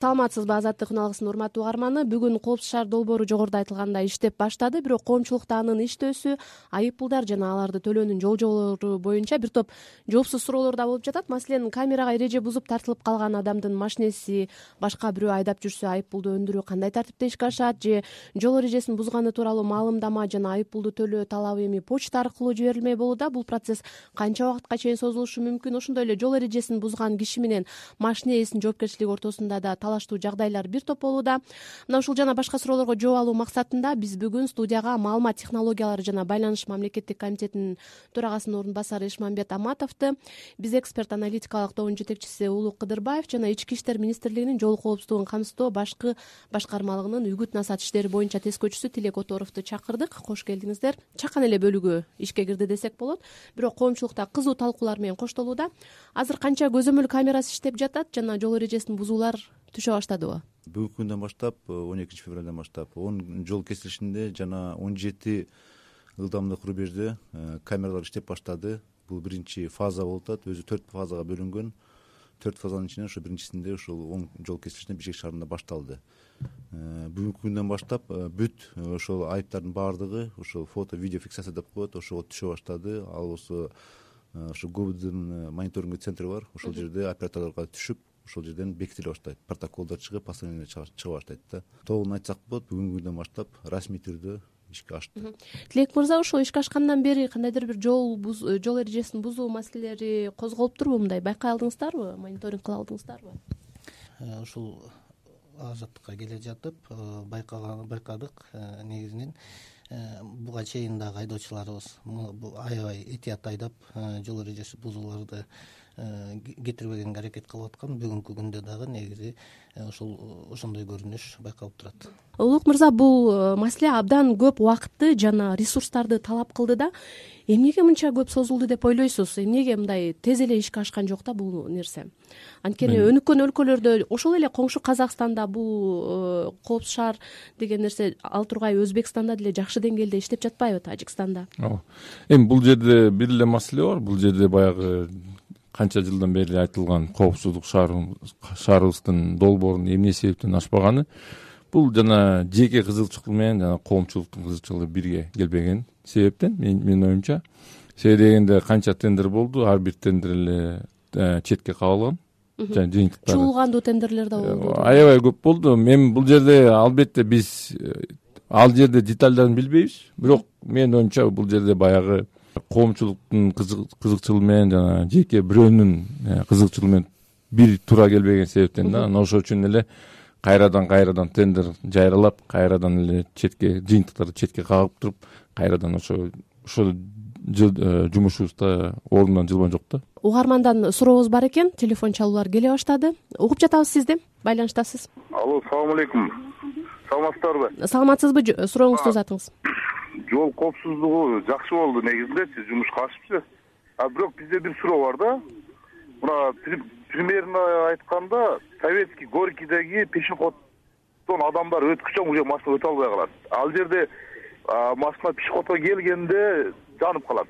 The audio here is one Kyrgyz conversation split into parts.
саламатсызбы азаттык күналыгынын урматтуу угарманы бүгүн коопсуз шаар долбоору жогоруда айтылгандай иштеп баштады. Бирок коомчулукта анын иштөөсү айып пулдар жана аларды төлөөнүн жол боюнча бир топ жоопсуз суроолор да болуп жатат. Маселен камерага эреже бузуп тартылып калган адамдын машинеси башка бирөө айдап жүрсө айып пулду өндүрүү кандай тартипте ишке ашат же жол эрежесин бузганы тууралуу маалымдама жана айып пулду төлөө талабы эми почта аркылуу жиберилмек болууда. Бул процесс канча убакытка чейин созулушу мүмкүн? Ошондой эле жол эрежесин бузган киши менен машина ээсинин жоопкерчилиги ортосунда да талаштуу жагдайлар бир топ болууда. Мына ушул жана башка суроолорго жооп алуу максатында биз бүгүн студияга маалымат технологиялары жана байланыш мамлекеттик комитетинин төрагасынын орун басары эшмамбет аматовду биз эксперт аналитикалык тобунун жетекчиси улук кыдырбаев жана ички иштер министрлигинин жол коопсуздугун камсыздоо башкы башкармалыгынын үгүт насаат иштери боюнча тескөөчүсү тилек которовду чакырдык. Кош келдиңиздер. Чакан эле бөлүгү ишке кирди десек болот. Бирок коомчулукта кызуу талкуулар менен коштолууда. Азыр канча көзөмөл камерасы иштеп жатат жана жол эрежесин бузуулар түшө баштадыбы бүгүнкү күндөн баштап э, он экинчи февралдан баштап. Он жол кесилишинде жана он жети ылдамдык рубежде э, камералар иштеп баштады. Бул биринчи фаза болуп атат. Өзү төрт фазага бөлүнгөн. Төрт фазанын ичинен ошо биринчисинде ушул он жол кесилишинде бишкек шаарында башталды. Э, бүгүнкү күндөн баштап бүт ошол айыптардын баардыгы ушул фото видео фиксация деп коет ошого түшө баштады. Ал болсо ушу гобдун мониторингдик центри бар. Ошол жерде операторлорго түшүп ошол жерден бекитиле баштайт протоколдор чыгып постановление чыга баштайт да. Толугун айтсак болот бүгүнкү күндөн баштап расмий түрдө ишке ашты. Тилек мырза ушул ишке ашкандан бери кандайдыр бир жол жол эрежесин бузуу маселелери козголуптурбу мындай? Байкай алдыңыздарбы? Мониторинг кыла алдыңыздарбы? Э, ушул азаттыкка келе жатып э, байкадык э, негизинен буга чейин дагы айдоочуларыбыз аябай этият айдап жол эрежеси бузууларды Э, кетирбегенге аракет кылып аткан. Бүгүнкү күндө дагы негизи э, ушул ошондой көрүнүш байкалып турат. Улук мырза бул э, маселе абдан көп убакытты жана ресурстарды талап кылды да. Эмнеге мынча көп созулду деп ойлойсуз? Эмнеге мындай тез эле ишке ашкан жок да бул нерсе? Анткени өнүккөн өлкөлөрдө ошол эле коңшу казакстанда бул коопсуз шаар деген нерсе ал тургай өзбекстанда деле жакшы деңгээлде иштеп жатпайбы тажикстанда? Ооба. Эми бул жерде бир эле маселе бар. Бул жерде баягы канча жылдан бери айтылган коопсуздук шаарыбыздын долбоорун эмне себептен ачпаганы бул жана жеке кызыкчылык менен жана коомчулуктун кызыкчылыгы бирге келбеген себептен менин оюмча себеби дегенде канча тендер болду ар бир тендер эле э, четке кабылган. Жана жыйынтыктары. Чуулгандуу тендерлер да болду э, аябай көп болду. Эми бул жерде албетте биз э, ал жерде детальдарын билбейбиз. Бирок менин оюмча бул жерде баягы коомчулуктун кызыкчылыгы менен жана жеке бирөөнүн э, кызыкчылыгы менен бир туура келбеген себептен да анан ошол үчүн эле кайрадан кайрадан тендер жайралап кайрадан эле четке жыйынтыктарды четке кагып туруп кайрадан ошо ошол э, жумушубуз да ордунан жылган жок да. Угармандан сурообуз бар экен. Телефон чалуулар келе баштады. Угуп жатабыз сизди. Байланыштасыз. Алло саламу алейкум саламатсыздарбы? Саламатсызбы? Сурооңузду узатыңыз жол коопсуздугу жакшы болду негизинечи жумушка ашыпчы. А бирок бизде бир суроо бар да. Мына примерно айтканда советский горькийдеги пешеходдон адамдар өткүчөң уже машина өтө албай калат. Ал жерде машина пешеходко келгенде жанып калат.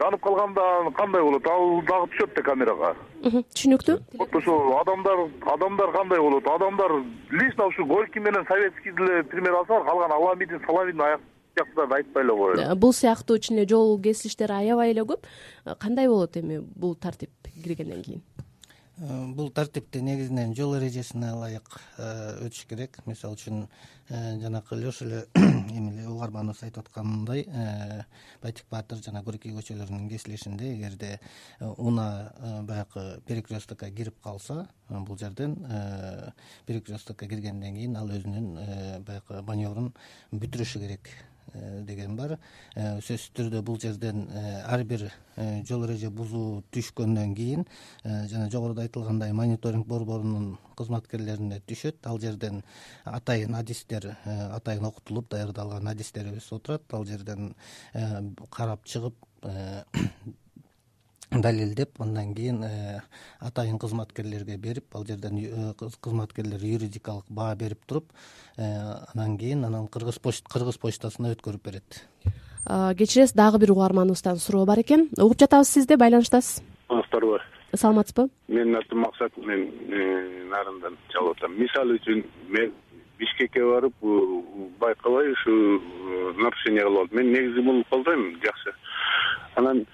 Жанып калганда кандай болот? Ал дагы түшөт да камерага түшүнүктүү. Вот ошол адамдар адамдар кандай болот? Адамдар лично ушу горький менен советский деле пример алсаңар калган аламидин саламидин аяк сыяктууларды айтпай эле коелу э, бул сыяктуу чын эле жол кесилиштер аябай эле көп. Э, кандай болот эми бул тартип киргенден кийин? Э, бул тартипти негизинен жол эрежесине ылайык өтүш керек. Мисалы үчүн жанакы эле ошол эле эми эле угарманыбыз айтып аткандай байтик баатыр жана горький көчөлөрүнүн кесилишинде эгерде унаа баягы перекресткко кирип калса бул жерден перекресткко киргенден кийин ал өзүнүн баягы маневрун бүтүрүшү керек. Э, деген бар. Э, сөзсүз түрдө бул жерден э, ар бир жол эреже бузуу түшкөндөн кийин жана жогоруда айтылгандай мониторинг борборунун кызматкерлерине түшөт. Ал жерден атайын адистер атайын окутулуп даярдалган адистерибиз отурат ал жерден карап чыгып далилдеп андан кийин э, атайын кызматкерлерге берип ал жерден э, кызматкерлер юридикалык баа берип туруп э, анан кийин анан кыргыз кыргыз почтасына өткөрүп берет. Кечиресиз дагы бир угарманыбыздан суроо бар экен. Угуп жатабыз сизди байланыштасыз. Саламатсыздарбы саламатсызбы? Менин атым максат мен нарындан чалып атам. Мисалы үчүн мен бишкекке барып байкабай ушу нарушение кылып алдым. Мен негизи муну колдойм жакшы анан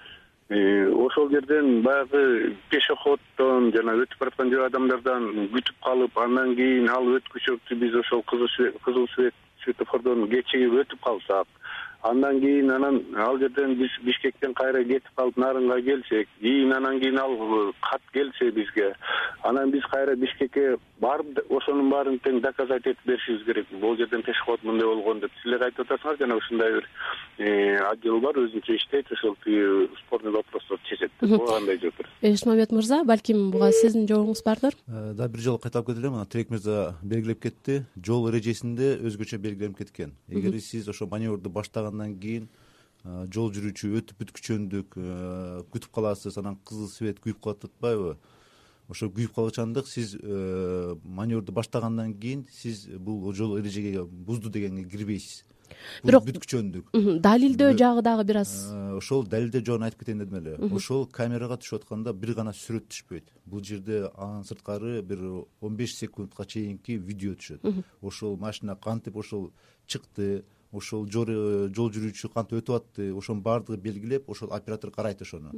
ошол жерден баягы пешеходдон жана өтүп бараткан жөө адамдардан күтүп калып андан кийин ал өткүчөктү биз ошол кызыл свет светофордон кечигип өтүп калсак андан кийин анан ал жерден биз бишкектен кайра кетип калып нарынга келсек кийин анан кийин ал кат келсе бизге анан биз кайра бишкекке барып ошонун баарын тең доказать этип беришибиз керек. Могул жерден пешеход мындай болгон деп силер айтып атасыңар жана ушундай бир э, отдел бар өзүнчө иштейт ошол тиги спорный вопросторду чечет деп. Буга кандай жооп бересиз эшмамбет мырза балким буга сиздин жообуңуз бардыр э, дагы бир жолу кайталап кетет элем тилек мырза белгилеп кетти. Жол эрежесинде өзгөчө белгиленип кеткен. Эгер сиз ошол маневрду баштаган андан кийин жол жүрүүчү өтүп бүткүчөндүк күтүп каласыз анан кызыл свет күйүп калып атпайбы? Ошо күйүп калгычандык сиз маневрду баштагандан кийин сиз бул жол эрежеге бузду дегенге кирбейсиз. Бирок бүткүчөндүк. далилдөө жагы дагы бир аз ошол далилдөө жогун айтып кетейин дедим эле. Ошол камерага түшүп атканда бир гана сүрөт түшпөйт. Бул жерде анын сырткары бир он беш секундка чейинки видео түшөт. Ошол машина кантип ошол чыкты ошол жол жүрүүчү кантип өтүп атты ошонун баардыгы белгилеп ошол оператор карайт ошону.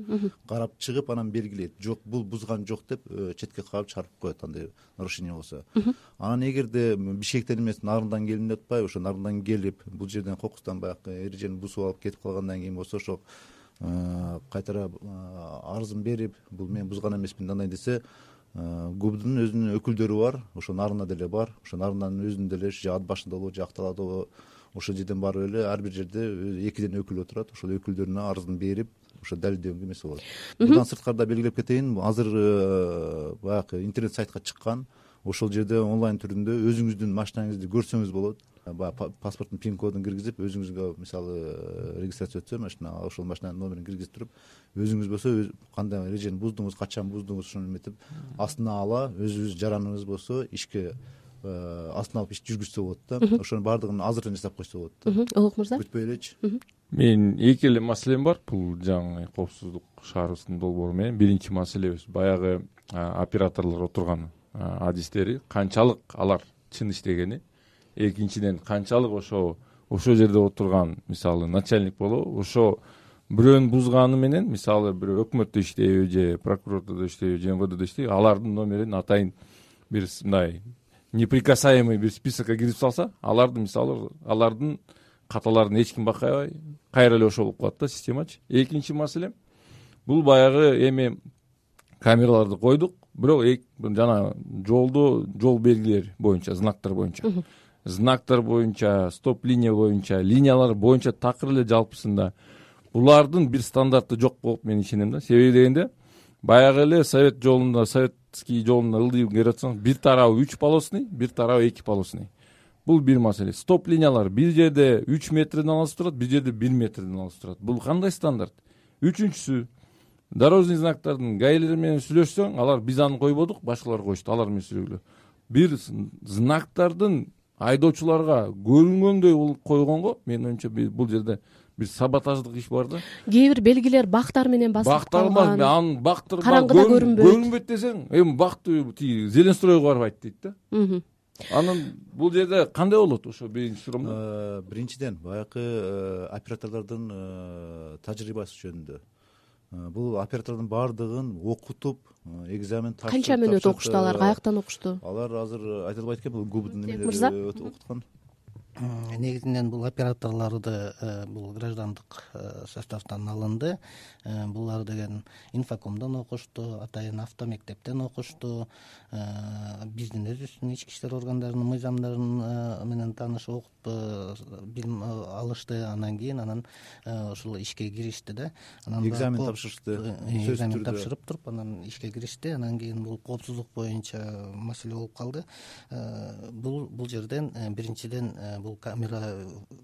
Карап чыгып анан белгилейт жок бул бузган жок деп э, четке кагып чыгарып коет андай нарушение болсо. Анан эгерде бишкектен эмес нарындан келдим деп атпайбы ошо нарындан келип бул жерден кокустан баягы эрежени бузуп алып кетип калгандан кийин болсо ошол э, кайтара э, арызын берип бул мен бузган эмесмин андай десе губдун өзүнүн өкүлдөрү бар ошо нарында деле бар ошо нарындын өзүндө эле же ат башындабы же акталаадабы ошол жерден барып эле ар бир жерде экиден өкүл отурат. Ошол өкүлдөрүнө арызын берип ошо далилдөөгө эмесе болот. Мындан сырткары да белгилеп кетейин азыр э, баягы интернет сайтка чыккан ошол жерде онлайн түрүндө өзүңүздүн машинаңызды көрсөңүз болот. Баягы паспорттун пин кодун киргизип өзүңүзгө мисалы э, регистрация өтсө машина ошол машинанын номерин киргизип туруп өзүңүз болсо кандай эрежени буздуңуз качан буздуңуз ошону эметип астына ала өзүңүз жараныңыз болсо ишке Э, астын алып иш жүргүзсө болот да. Ошонун баардыгын азыртан жасап койсо болот да. Улук мырза? Күтпөй элечи менин эки эле маселем бар. Бул жаңы коопсуздук шаарыбыздын долбоору менен. Биринчи маселебиз баягы операторлор отурган адистери. Канчалык алар чын иштегени. Экинчиден канчалык ошо ошол жерде отурган мисалы начальник болобу ошо бирөөнүн бузганы менен мисалы бирөө өкмөттө иштейби же прокуратурада иштейби же мвддо иштейби алардын номерин атайын бир мындай неприкасаемый бир списокко кирип салса аларды мисалы алардын каталарын эч ким бакабай кайра эле ошол болуп калат да системачы. Экинчи маселе бул баягы эми камераларды койдук бирок жана жолдо жол белгилери боюнча знактар боюнча. Знактар боюнча стоп линия боюнча линиялар боюнча такыр эле жалпысында булардын бир стандарты жок болуп мен ишенем да. Себеби дегенде баягы эле совет жолунда совет жолунда ылдый келип атсаңыз бир тарабы үч полосный бир тарабы эки полосный. Бул бир маселе. Стоп линиялар бир жерде үч метрден алыс турат бир жерде бир метрден алыс турат. Бул кандай стандарт? Үчүнчүсү дорожный знактардын гаилер менен сүйлөшсөң алар биз аны койбодук башкалар коюшту алар менен сүйлөгүлө. Бир знактардын айдоочуларга көрүнгөндөй койгонго менин оюмча бул жерде бир саботаждык иш бар да? Кээ бир белгилер бактар менен басылып бактар анын бактыр караңгыда көрүнбөйт. көрүнбөйт десең эми бакты тиги зеленстройго барып айт дейт да. Анан бул жерде кандай болот ошо биринчи суроом э, биринчиден баягы э, операторлордун э, тажрыйбасы жөнүндө. Бул оператордун баардыгын окутуп экзамен тапшырып канча мүнөт окушту алар? каяктан окушту? алар азыр айта албайт экенмин бул губдун эмелери мырза. окуткан негизинен бул операторлорду э, бул граждандык э, составтан алынды. Э, булар деген инфокомдон окушту атайын авто мектептен окушту биздин өзүбүздүн ички иштер органдарынын мыйзамдарын менен таанышып окуп билим алышты. Андан кийин анан ушул ишке киришти да. Анан экзамен тапшырышты экзамен тапшырып туруп анан ишке киришти. Анан кийин бул коопсуздук боюнча маселе болуп калды. Бул бул жерден биринчиден бул камера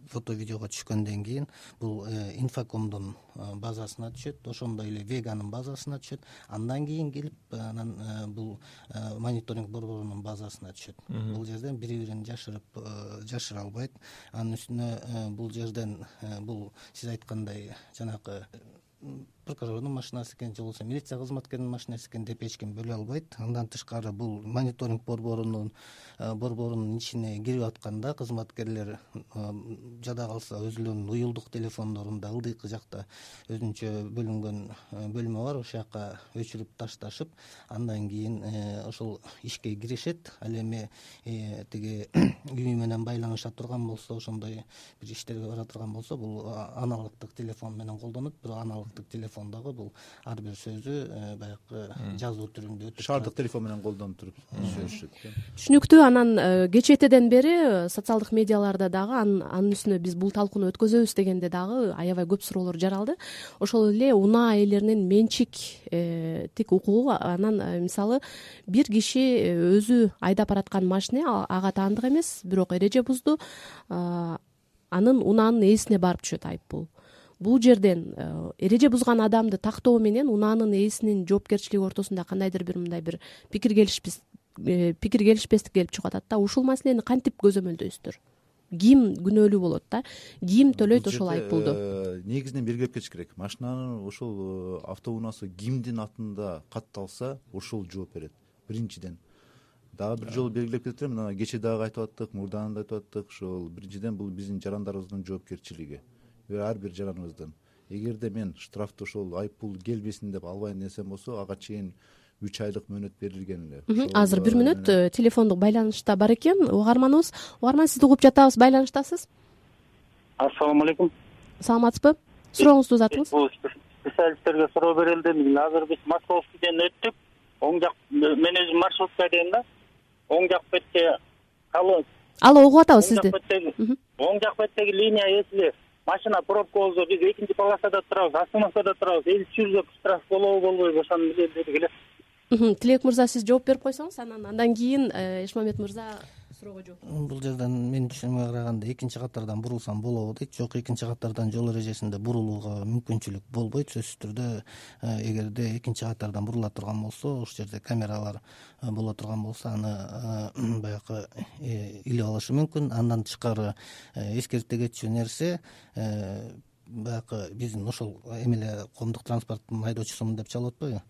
фото видеого түшкөндөн кийин бул э, инфокомдун э, базасына түшөт. Ошондой эле веганын базасына түшөт. Андан кийин келип э, анан бул мониторинг борборунун базасына түшөт. Бул жерден бири бирин жашырып жашыра албайт. Анын үстүнө бул жерден бул сиз айткандай жанагы прокурордун машинасы экен же болбосо милиция кызматкеринин машинасы экен деп эч ким бөлө албайт. Андан тышкары бул мониторинг борборунун борборунун ичине кирип атканда кызматкерлер жада калса өзүлөрүнүн уюлдук телефондорунда ылдыйкы жакта өзүнчө бөлүнгөн бөлмө бар ошол жака өчүрүп ташташып андан кийин ошол ишке киришет ал эми тиги үй менен байланыша турган болсо ошондой бир иштерге бара турган болсо бул аналогдук телефон менен колдонот бирок аналогдук телефон дагы бул ар бир сөзү э, баягы жазуу түрүндө өтүп шаардык телефон менен колдонуп туруп сөйлөшүшөт э түшүнүктүү анан э, кечэтеден бери э, социалдык медиаларда дагы анын үстүнө биз бул талкууну өткөзөбүз дегенде дагы аябай көп суроолор жаралды. Ошол эле унаа ээлеринин менчиктик укугу анан мисалы бир киши өзү айдап бараткан машина ага таандык эмес бирок эреже бузду. Анын унаанын ээсине барып түшөт айып пул бул жерден э, эреже бузган адамды тактоо менен унаанын ээсинин жоопкерчилиги ортосунда кандайдыр бир мындай бир пикир э, пикир келишпестик келип чыгып атат да. Ушул маселени кантип көзөмөлдөйсүздөр? Ким күнөөлүү болот да? Ким төлөйт ошол айып пулду э, негизинен белгилеп кетиш керек. Машинанын ошол автоунаасы кимдин атында катталса ошол жооп берет. Биринчиден. Дагы бир жолу белгилеп кетет мына кечээ дагы айтып аттык мурданы да айтып аттык. Ошол биринчиден бул биздин жарандарыбыздын жоопкерчилиги ар бир жараныбыздын эгерде мен штрафты ошол айып пул келбесин деп албайм десем болсо ага чейин үч айлык мөөнөт берилген эле. Азыр бир мүнөт э, телефондук байланышта бар экен. Угарманыбыз угарман сизди угуп жатабыз байланыштасыз. Ассалому алейкум саламатсызбы? Сурооңузду узатыңыз. Бул специалисттерге суроо берели азыр биз московскийден өттүк. Оң жак мен өзүм маршрутка эдейм да. Оң жак калы алло угуп атабыз сизди. оң жак беттеги линия эсиле машина пробка болсо биз экинчи полосада турабыз остановкада турабыз элүү жүрсөк штраф болобу болбойбу ошону билели дедик эле. Тилек мырза сиз жооп берип койсоңуз анан андан кийин э, эшмамет мырза суроого жооп бул жерден менин түшүнүгүмө караганда экинчи катардан бурулсам болобу дейт. Жок экинчи катардан жол эрежесинде бурулууга мүмкүнчүлүк болбойт. Сөзсүз түрдө э, эгерде экинчи катардан бурула турган болсо ушул жерде камералар э, боло турган болсо аны э, баягы илип алышы мүмкүн. Андан тышкары эскерте кетчү нерсе баягы биздин ошол эми эле коомдук транспорттун айдоочусумун деп чалып атпайбы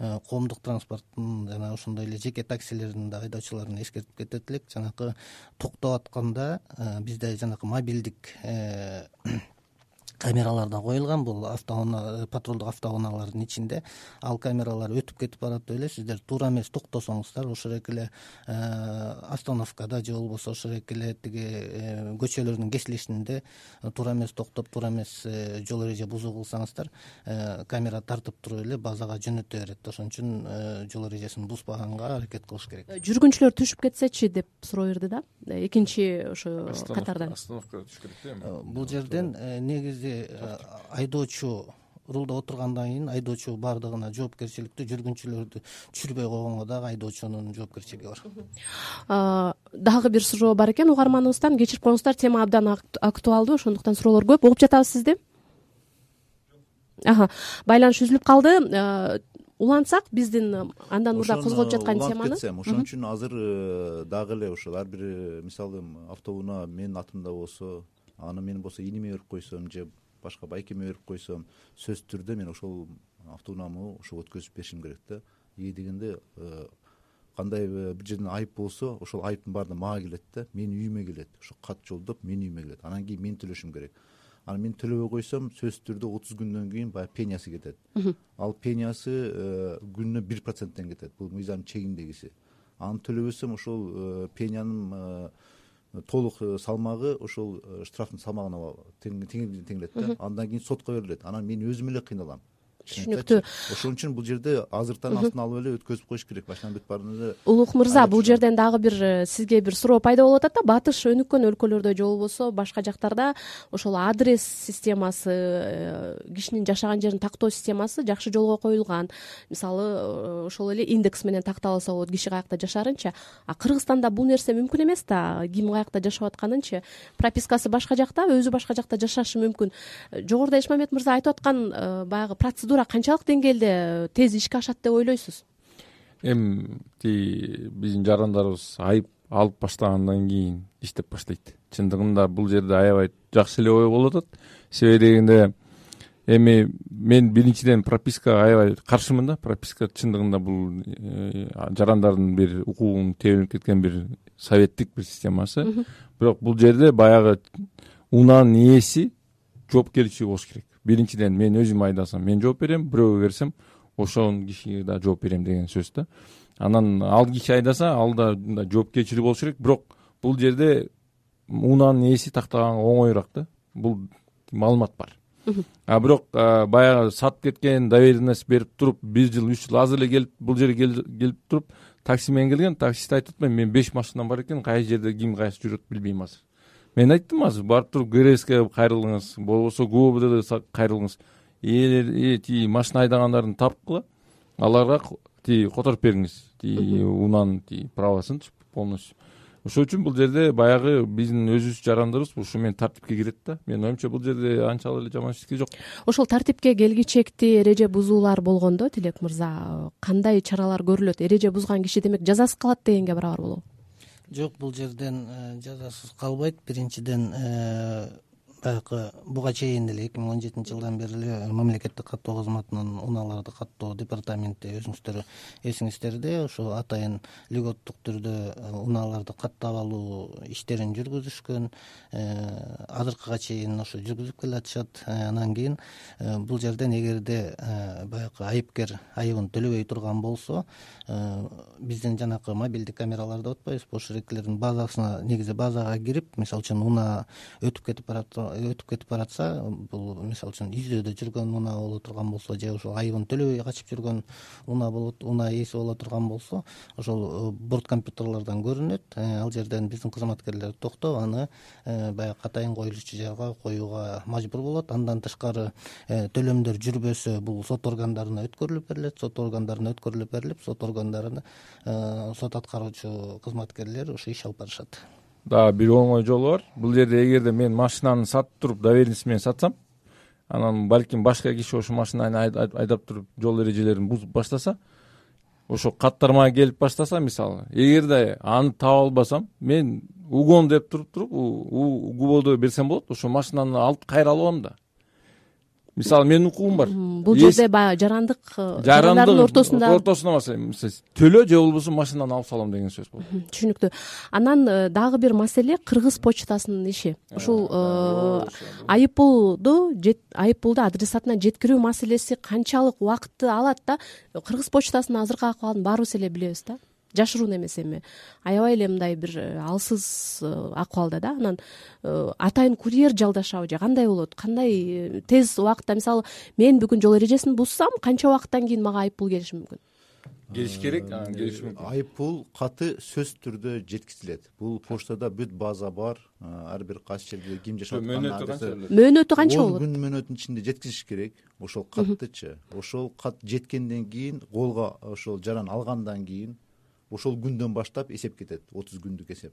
коомдук транспорттун жана ошондой эле жеке таксилердин да айдоочуларына эскертип кетет элек жанагы токтоп атканда э, бизде жанагы мобилдик э, камералар да коюлган. Бул автоунаа патрулдук автоунаалардын ичинде. Ал камералар өтүп кетип баратып эле сиздер туура эмес токтосоңуздар. Ошол эки эле э, остановкада же болбосо ошол эки эле тиги э, көчөлөрдүн кесилишинде туура эмес токтоп туура эмес э, жол эреже бузуу кылсаңыздар камера тартып туруп эле базага жөнөтө берет. Ошон үчүн жол эрежесин бузбаганга аракет кылыш керек. Жүргүнчүлөр түшүп кетсечи деп суроо берди да? Экинчи ошо катардан. остановкага түшүш керек да эми бул жерден негизи Э, айдоочу рулда отургандан кийин айдоочу баардыгына жоопкерчиликтүү жүргүнчүлөрдү түшүрбөй койгонго дагы айдоочунун жоопкерчилиги бар. Дагы бир суроо бар экен. Угарманыбыздан кечирип коюңуздар. Тема абдан актуалдуу ошондуктан суроолор көп. Угуп жатабыз сизди байланыш үзүлүп калды. Улантсак биздин андан мурда козголуп жаткан теманы. улантып кетсем ошон үчүн азыр э, дагы эле ошол ар бир э, мисалы автоунаа менин атымда болсо аны мен болсо иниме берип койсом же башка байкеме берип койсом сөзсүз түрдө мен ошол автоунаамы ошого өткөзүп беришим керек да. Эмне дегенде э, кандай бир жерден айып болсо ошол айыптын баардыгы мага келет да менин үйүмө келет. Ошо кат жолдоп менин үйүмө келет. Анан кийин мен төлөшүм керек. Анан мен төлөбөй койсом сөзсүз түрдө отуз күндөн кийин баягы пенясы кетет. Ал пенясы э, күнүнө бир проценттен кетет. Бул мыйзамдын чегиндегиси. Аны төлөбөсөм ошол э, пенянын толук э, салмагы ошол э, штрафтын салмагына тең келет да. Андан кийин сотко берилет. Анан мен өзүм эле кыйналам түшүнүктүү. Ошон үчүн бул жерде азыртан астын алып эле өткөзүп коюш керек. Башынан бүт баарын эле улук мырза бул жерден дагы бир э, сизге бир суроо пайда болуп атат да. Батыш өнүккөн өлкөлөрдө же болбосо башка жактарда ошол адрес системасы э, кишинин жашаган жерин тактоо системасы жакшы жолго коюлган. Мисалы э, ошол эле индекс менен такталса болот киши каякта жашаарынчы а кыргызстанда бул нерсе мүмкүн эмес да. Ким каякта жашап атканынчы пропискасы башка жакта өзү башка жакта жашашы мүмкүн. Жогоруда эшмамет мырза айтып аткан баягы процедура канчалык деңгээлде тез ишке ашат деп ойлойсуз? Эми тиги биздин жарандарыбыз айып алып баштагандан кийин иштеп баштайт. Чындыгында бул жерде аябай жакшы эле ой болуп атат. Себеби дегенде эми мен биринчиден пропискага аябай каршымын да. Прописка чындыгында бул э, жарандардын бир укугун тебеленип кеткен бир советтик бир системасы. Бирок бул жерде баягы унаанын ээси жоопкерчилиги болуш керек биринчиден мен өзүм айдасам мен жооп берем бирөөгө берсем ошол кишиге да жооп берем деген сөз да. Анан ал киши айдаса ал да мындай жоопкерчилиги болуш керек. Бирок бул жерде унаанын ээси тактаганга оңоюраак да. Бул маалымат бар. А бирок баягы сатып кеткен доверенность берип туруп бир жыл үч жыл азыр эле келип бул жерге келип туруп такси менен келген таксист айтып атпаймынбы менин беш машинам бар экен кайсы жерде ким кайсы жүрөт билбейм азыр мен айттым азыр барып туруп грске кайрылыңыз болбосо гобдд кайрылыңыз. Тиги машина айдагандарды тапкыла аларга тиги которуп бериңиз тиги унаанын тиги правосынчы полностью. Ошол үчүн бул жерде баягы биздин өзүбүз жарандарыбыз ушу менен тартипке кирет да. Менин оюмча бул жерде анчалык эле жаман эчтеке жок. Ошол тартипке келгичекти эреже бузуулар болгондо тилек мырза кандай чаралар көрүлөт? Эреже бузган киши демек жазасыз калат дегенге барабар болобу жок бул жерден э, жазасыз калбайт. Биринчиден э, баягы буга чейин деле эки миң он жетинчи жылдан бери эле мамлекеттик каттоо кызматынын унааларды каттоо департаменти өзүңүздөр эсиңиздерде ошо атайын льготтук түрдө э, унааларды каттап алуу иштерин жүргүзүшкөн э, азыркыга чейин ошо жүргүзүп келатышат э, анан кийин бул жерден эгерде баягы айыпкер айыбын төлөбөй турган болсо биздин жанакы мобилдик камералар деп атпайбызбы ошол эркелердин базасына негизи базага кирип мисалы үчүн унаа өтүп кетип барат өтүп кетип баратса бул мисалы үчүн издөөдө жүргөн унаа боло турган болсо же ошол айыбын төлөбөй качып жүргөн унаа болот унаа ээси боло турган болсо ошол э, борт компьютерлордон көрүнөт. Э, ал жерден биздин кызматкерлер токтоп аны э, баягы атайын коюлуучу жайга коюуга мажбур болот. Андан тышкары төлөмдөр жүрбөсө бул сот органдарына өткөрүлүп берилет. Сот органдарына өткөрүлүп берилип сот органдарына сот аткаруучу кызматкерлер ошо иш алып барышат дагы бир оңой жолу бар. Бул жерде эгерде мен машинаны сатып туруп доверенность менен сатсам анан балким башка киши ошол машинаны айдап туруп жол эрежелерин бузуп баштаса ошо каттармага келип баштаса мисалы эгерде аны таап албасам мен угон деп туруп туруп угбоду берсем болот ошол машинаны алып кайра алып алам да мисалы менин укугум бар. Бул жерде баягы жарандык э, жарандардын ортосунда эмас төлө же болбосо машинаны алып салам деген сөз болот түшүнүктүү. Анан э, дагы бир маселе кыргыз почтасынын иши. Ушул э, айыппулду айыппулду адресатына жеткирүү маселеси канчалык убакытты алат да кыргыз почтасынын азыркы акыбалын баарыбыз эле билебиз да жашыруун эмес эми. Аябай эле мындай бир э, алсыз э, акыбалда да. Анан э, атайын курьер жалдашабы же кандай болот кандай тез убакытта мисалы мен бүгүн жол эрежесин бузсам канча убакыттан кийин мага айып пул келиши мүмкүн? Келиш керек анан келиши мүмкүн. айып пул каты сөзсүз түрдө жеткизилет. Бул почтада бүт база бар ар бир кайсы жерде ким жашап мөөнөтү канча мөөнөтү канча болот он күн мөөнөтүнүн ичинде жеткизиш керек. Ошол каттычы. Ошол кат жеткенден кийин колго ошол жаран алгандан кийин ошол күндөн баштап эсеп кетет отуз күндүк эсеп.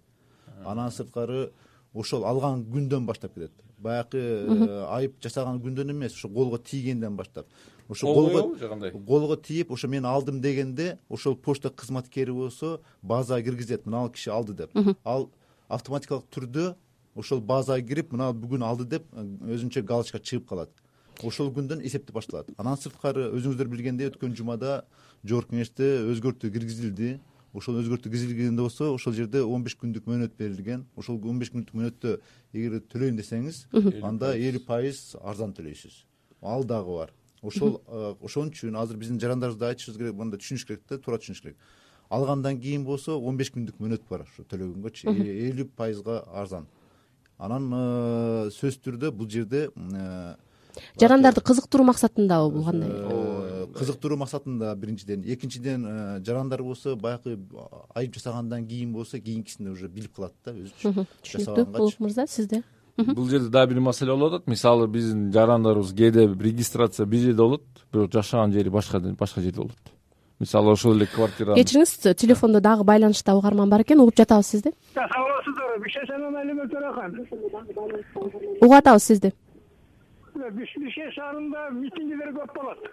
Андан сырткары ошол алган күндөн баштап кетет. Баягы э, айып жасаган күндөн эмес ошо колго тийгенден баштап. Ошо колго же кандай? колго тийип ошо мен алдым дегенде ошол почта кызматкери болсо базага киргизет мына киши алды деп. Ал автоматикалык түрдө ошол базага кирип мына бүгүн алды деп э, өзүнчө галочка чыгып калат. Ошол күндөн эсептеп башталат. Андан сырткары өзүңүздөр билгендей өткөн жумада жогорку кеңеште өзгөртүү киргизилди ошол өзгөртүү киргизилгенде болсо ошол жерде он беш күндүк мөөнөт берилген. Ошол он беш күндүк мөөнөттө эгер төлөйм десеңиз анда элүү пайыз арзан төлөйсүз. Ал дагы бар. Ошол ошон үчүн азыр биздин жарандарыбызда айтышыбыз керек мындай түшүнүш керек да туура түшүнүш керек. Алгандан кийин болсо он беш күндүк мөөнөт бар ошо төлөгөнгөчү элүү пайызга арзан. Анан сөзсүз түрдө бул жерде жарандарды кызыктыруу максатындабы бул кандай? Э, кызыктыруу максатында биринчиден. Экинчиден э, жарандар болсо баягы айып жасагандан кийин болсо кийинкисинде уже билип калат да өзүчө түшүнүктүү улук мырза сизде? Бул жерде дагы бир маселе болуп атат. Мисалы биздин жарандарыбыз кээде регистрация бир жерде болот бирок жашаган жери башка башка жерде болот. Мисалы ошол эле квартира кечириңиз телефондо дагы байланышта угарман бар экен угуп жатабыз сизди төрахан угуп атабыз сизди бишкек шаарында митингилер көп болот.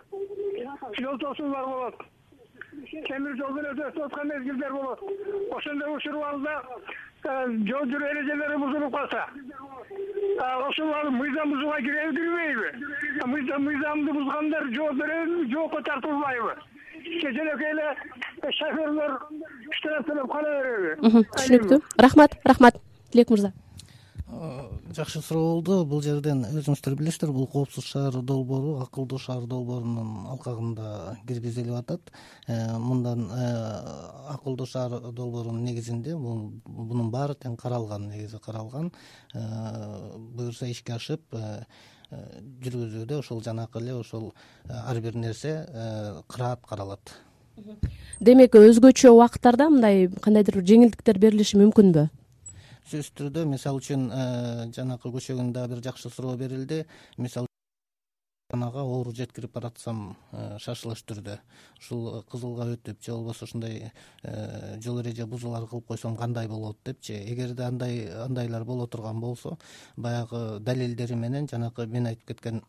Жол тосуулар болот. Темир жол менен өтүп аткан мезгилдер болот. Ошондой учурларда э, жол жүрүү эрежелери бузулуп калса ошолор мыйзам бузууга киреби кирбейби мыйзамды бузгандар жооп береби жоопко тартылбайбы? Кечинекей эле шоферлор штраф төлөп кала береби. Түшүнүктүү рахмат рахмат. Тилек мырза жакшы суроо болду бул жерден өзүңүздөр билесиздер. Бул коопсуз шаар долбоору акылдуу шаар долбоорунун алкагында киргизилип атат. Э, мындан э, акылдуу шаар долбоорунун негизинде мунун баары тең каралган негизи каралган. Э, буюрса ишке ашып жүргүзүүдө ошол жанакы эле ошол ар бир нерсе кыраат каралат. Демек өзгөчө убакыттарда мындай кандайдыр бир жеңилдиктер берилиши мүмкүнбү сөзсүз түрдө мисалы үчүн э, жанакы көчөгүн дагы бир жакшы суроо берилди. Мисалы ага оору жеткирип баратсам э, шашылыш түрдө ушул кызылга өтүп же болбосо ушундай э, жол эреже бузуулар кылып койсом кандай болот депчи эгерде андай андайлар боло турган болсо баягы далилдери менен жанакы мен айтып кеткен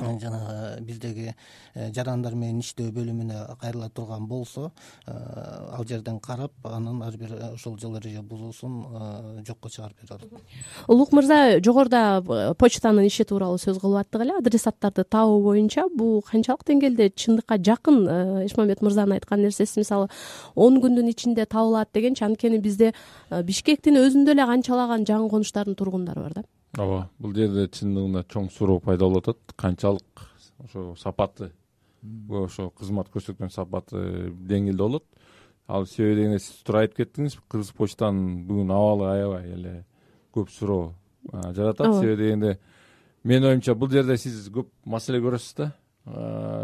жанагы биздеги э, жарандар менен иштөө бөлүмүнө кайрыла турган болсо э, ал жерден карап анан ар бир ошол жол эреже бузуусун э, жокко чыгарып бере алат улук мырза жогоруда почтанын иши тууралуу сөз кылып аттык эле. Адресаттарды табуу боюнча бул канчалык деңгээлде чындыкка жакын эшмамбет мырзанын айткан нерсеси. Мисалы он күндүн ичинде табылат дегенчи анткени бизде бишкектин өзүндө эле канчалаган жаңы конуштардын тургундары бар да ооба бул жерде чындыгында чоң суроо пайда болуп атат. Канчалык ошо сапаты ошо кызмат көрсөткөн сапаты деңгээлде болот. Ал себеби дегенде сиз туура айтып кеттиңиз кыргыз почтанын бүгүн абалы аябай эле көп суроо жаратат. Себеби дегенде менин оюмча бул жерде сиз көп маселе көрөсүз да.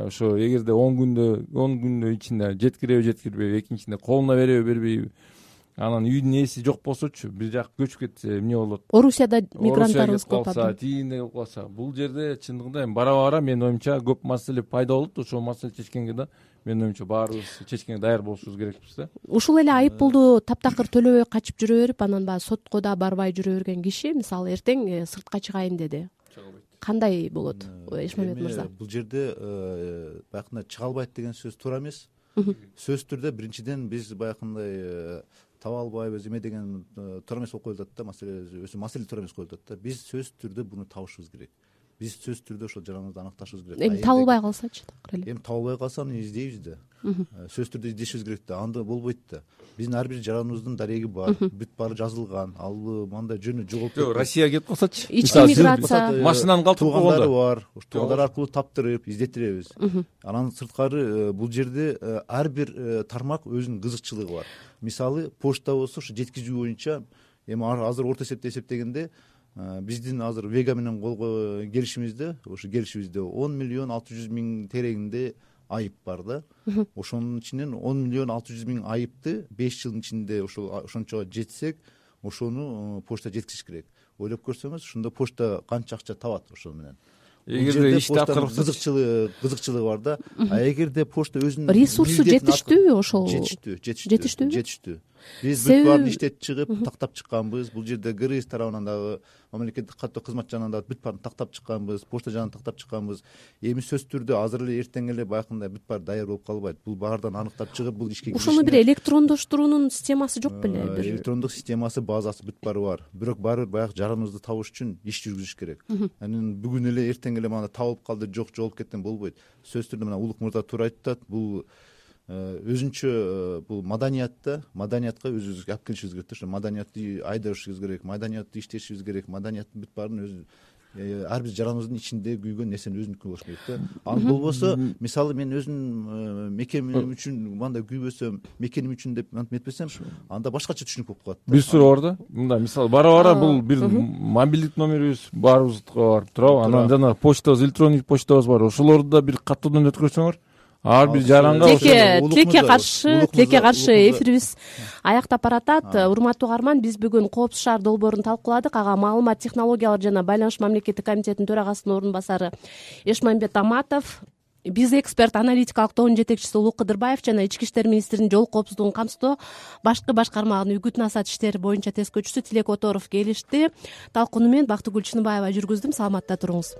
Ошо эгерде он күндө он күндүн ичинде жеткиреби жеткирбейби экинчисинде колуна береби бербейби анан үйдүн ээси жок болсочу бир жака көчүп кетсе эмне болот? Орусияда мигранттарыбыз көп калса тигиндей болуп калса бул жерде чындыгында эми бара бара менин оюмча көп маселе пайда болот ошол маселе чечкенге да менин оюмча баарыбыз чечкенге даяр болушубуз керекпиз да. Ушул эле айып пулду таптакыр төлөбөй качып жүрө берип анан баягы сотко да барбай жүрө берген киши мисалы эртең э, сыртка чыгайын деди. Чыга албайт кандай болот эшмамбет мырза? бул жерде э, баягындай чыга албайт деген сөз туура эмес. Сөзсүз түрдө биринчиден биз баягындай э, таба албайбыз эме деген э, туура эмес болуп коюлуп атат да маселе маселе туура эмес коюлуп атат да. Биз сөзсүз түрдө буну табышыбыз керек биз сөзсүз түрдө ошол жараныбызды аныкташыбыз керек. Эми табылбай калсачы такыр эле эми табылбай калса аны издейбиз да. Э, сөзсүз түрдө издешибиз керек да. Анда болбойт да. Биздин ар бир жараныбыздын дареги бар. Бүт баары жазылган. Ал мындай жөнү жоголуп жок россияга кетип калсачы. Ички миграция. машинаны калтырып туугандары бар. Туугандар аркылуу таптырып издеттиребиз анан сырткары бул жерде ар бир тармак өзүнүн кызыкчылыгы бар. Мисалы почта болсо ушу жеткизүү боюнча эми азыр орто эсепте эсептегенде биздин азыр вега менен кол келишимизде ошо келишибизде он миллион алты жүз миң тереңинде айып бар да. Ошонун ичинен он миллион алты жүз миң айыпты беш жылдын ичинде ошол ошончого жетсек ошону почта жеткизиш керек. Ойлоп көрсөңүз ошондо почта канча акча табат ошол менен. Эгерде ишти аткарып кызыкчылыгы кызыкчылыгы бар да. А эгерде почта өзүнүн ресурсу жетиштүүбү ошол жетиштүү жетиштүү жетиштүү биз бүт баарын иштетип чыгып тактап чыкканбыз. Бул жерде грыз тарабынан дагы мамлекеттик каттоо кызмат жагынан дагы бүт баарын тактап чыкканбыз. Почта жагынан тактап чыкканбыз. Эми сөзсүз түрдө азыр эле эртең эле баягындай бүт баары даяр болуп калбайт. Бул баардан аныктап чыгып бул ишке ошону бир электрондоштуруунун системасы жок беле бир. электрондук системасы базасы бүт баары бар. Бирок баары бир баягы жараныбызды табыш үчүн иш жүргүзүш керек. Анан бүгүн эле эртең эле табылып калды жок жоголуп кетти болбойт. Сөзсүз түрдө мына улук мырза туура айтып атат бул өзүнчө э, бул маданият да маданиятка өзүбүз алып келишибиз керек да ошо маданиятты айдашыбыз керек маданиятты иштешибиз керек. Маданияттын бүт баарын өзү э, ар бир жараныбыздын ичинде күйгөн нерсенин өзүнүкү болуш керек да ал болбосо мисалы мен өзүм мекенем үчүн мындай күйбөсөм мекеним үчүн деп мынтип нетпесем анда башкача түшүнүк болуп калат бир суроо бар да. Мындай мисалы бара бара бул бир мобилдик номерибиз баарыбыздыкы бар туурабы анан жанагы почтабыз электронный почтабыз бар. Ошолорду да бир каттоодон өткөрсөңөр ар бир жаранга тилекке тилекке каршы тилекке каршы эфирибиз аяктап баратат урматтуу угарман биз бүгүн коопсуз шаар долбоорун талкууладык. Ага маалымат технологиялар жана байланыш мамлекеттик комитетинин төрагасынын орун басары эшмамбет аматов биз эксперт аналитикалык тобунун жетекчиси улук кыдырбаев жана ички иштер министринин жол коопсуздугун камсыздоо башкы башкармагынын үгүт насаат иштери боюнча тескөөчүсү тилек оторов келишти. Талкууну мен бактыгүл чыныбаева жүргүздүм. Саламатта туруңуз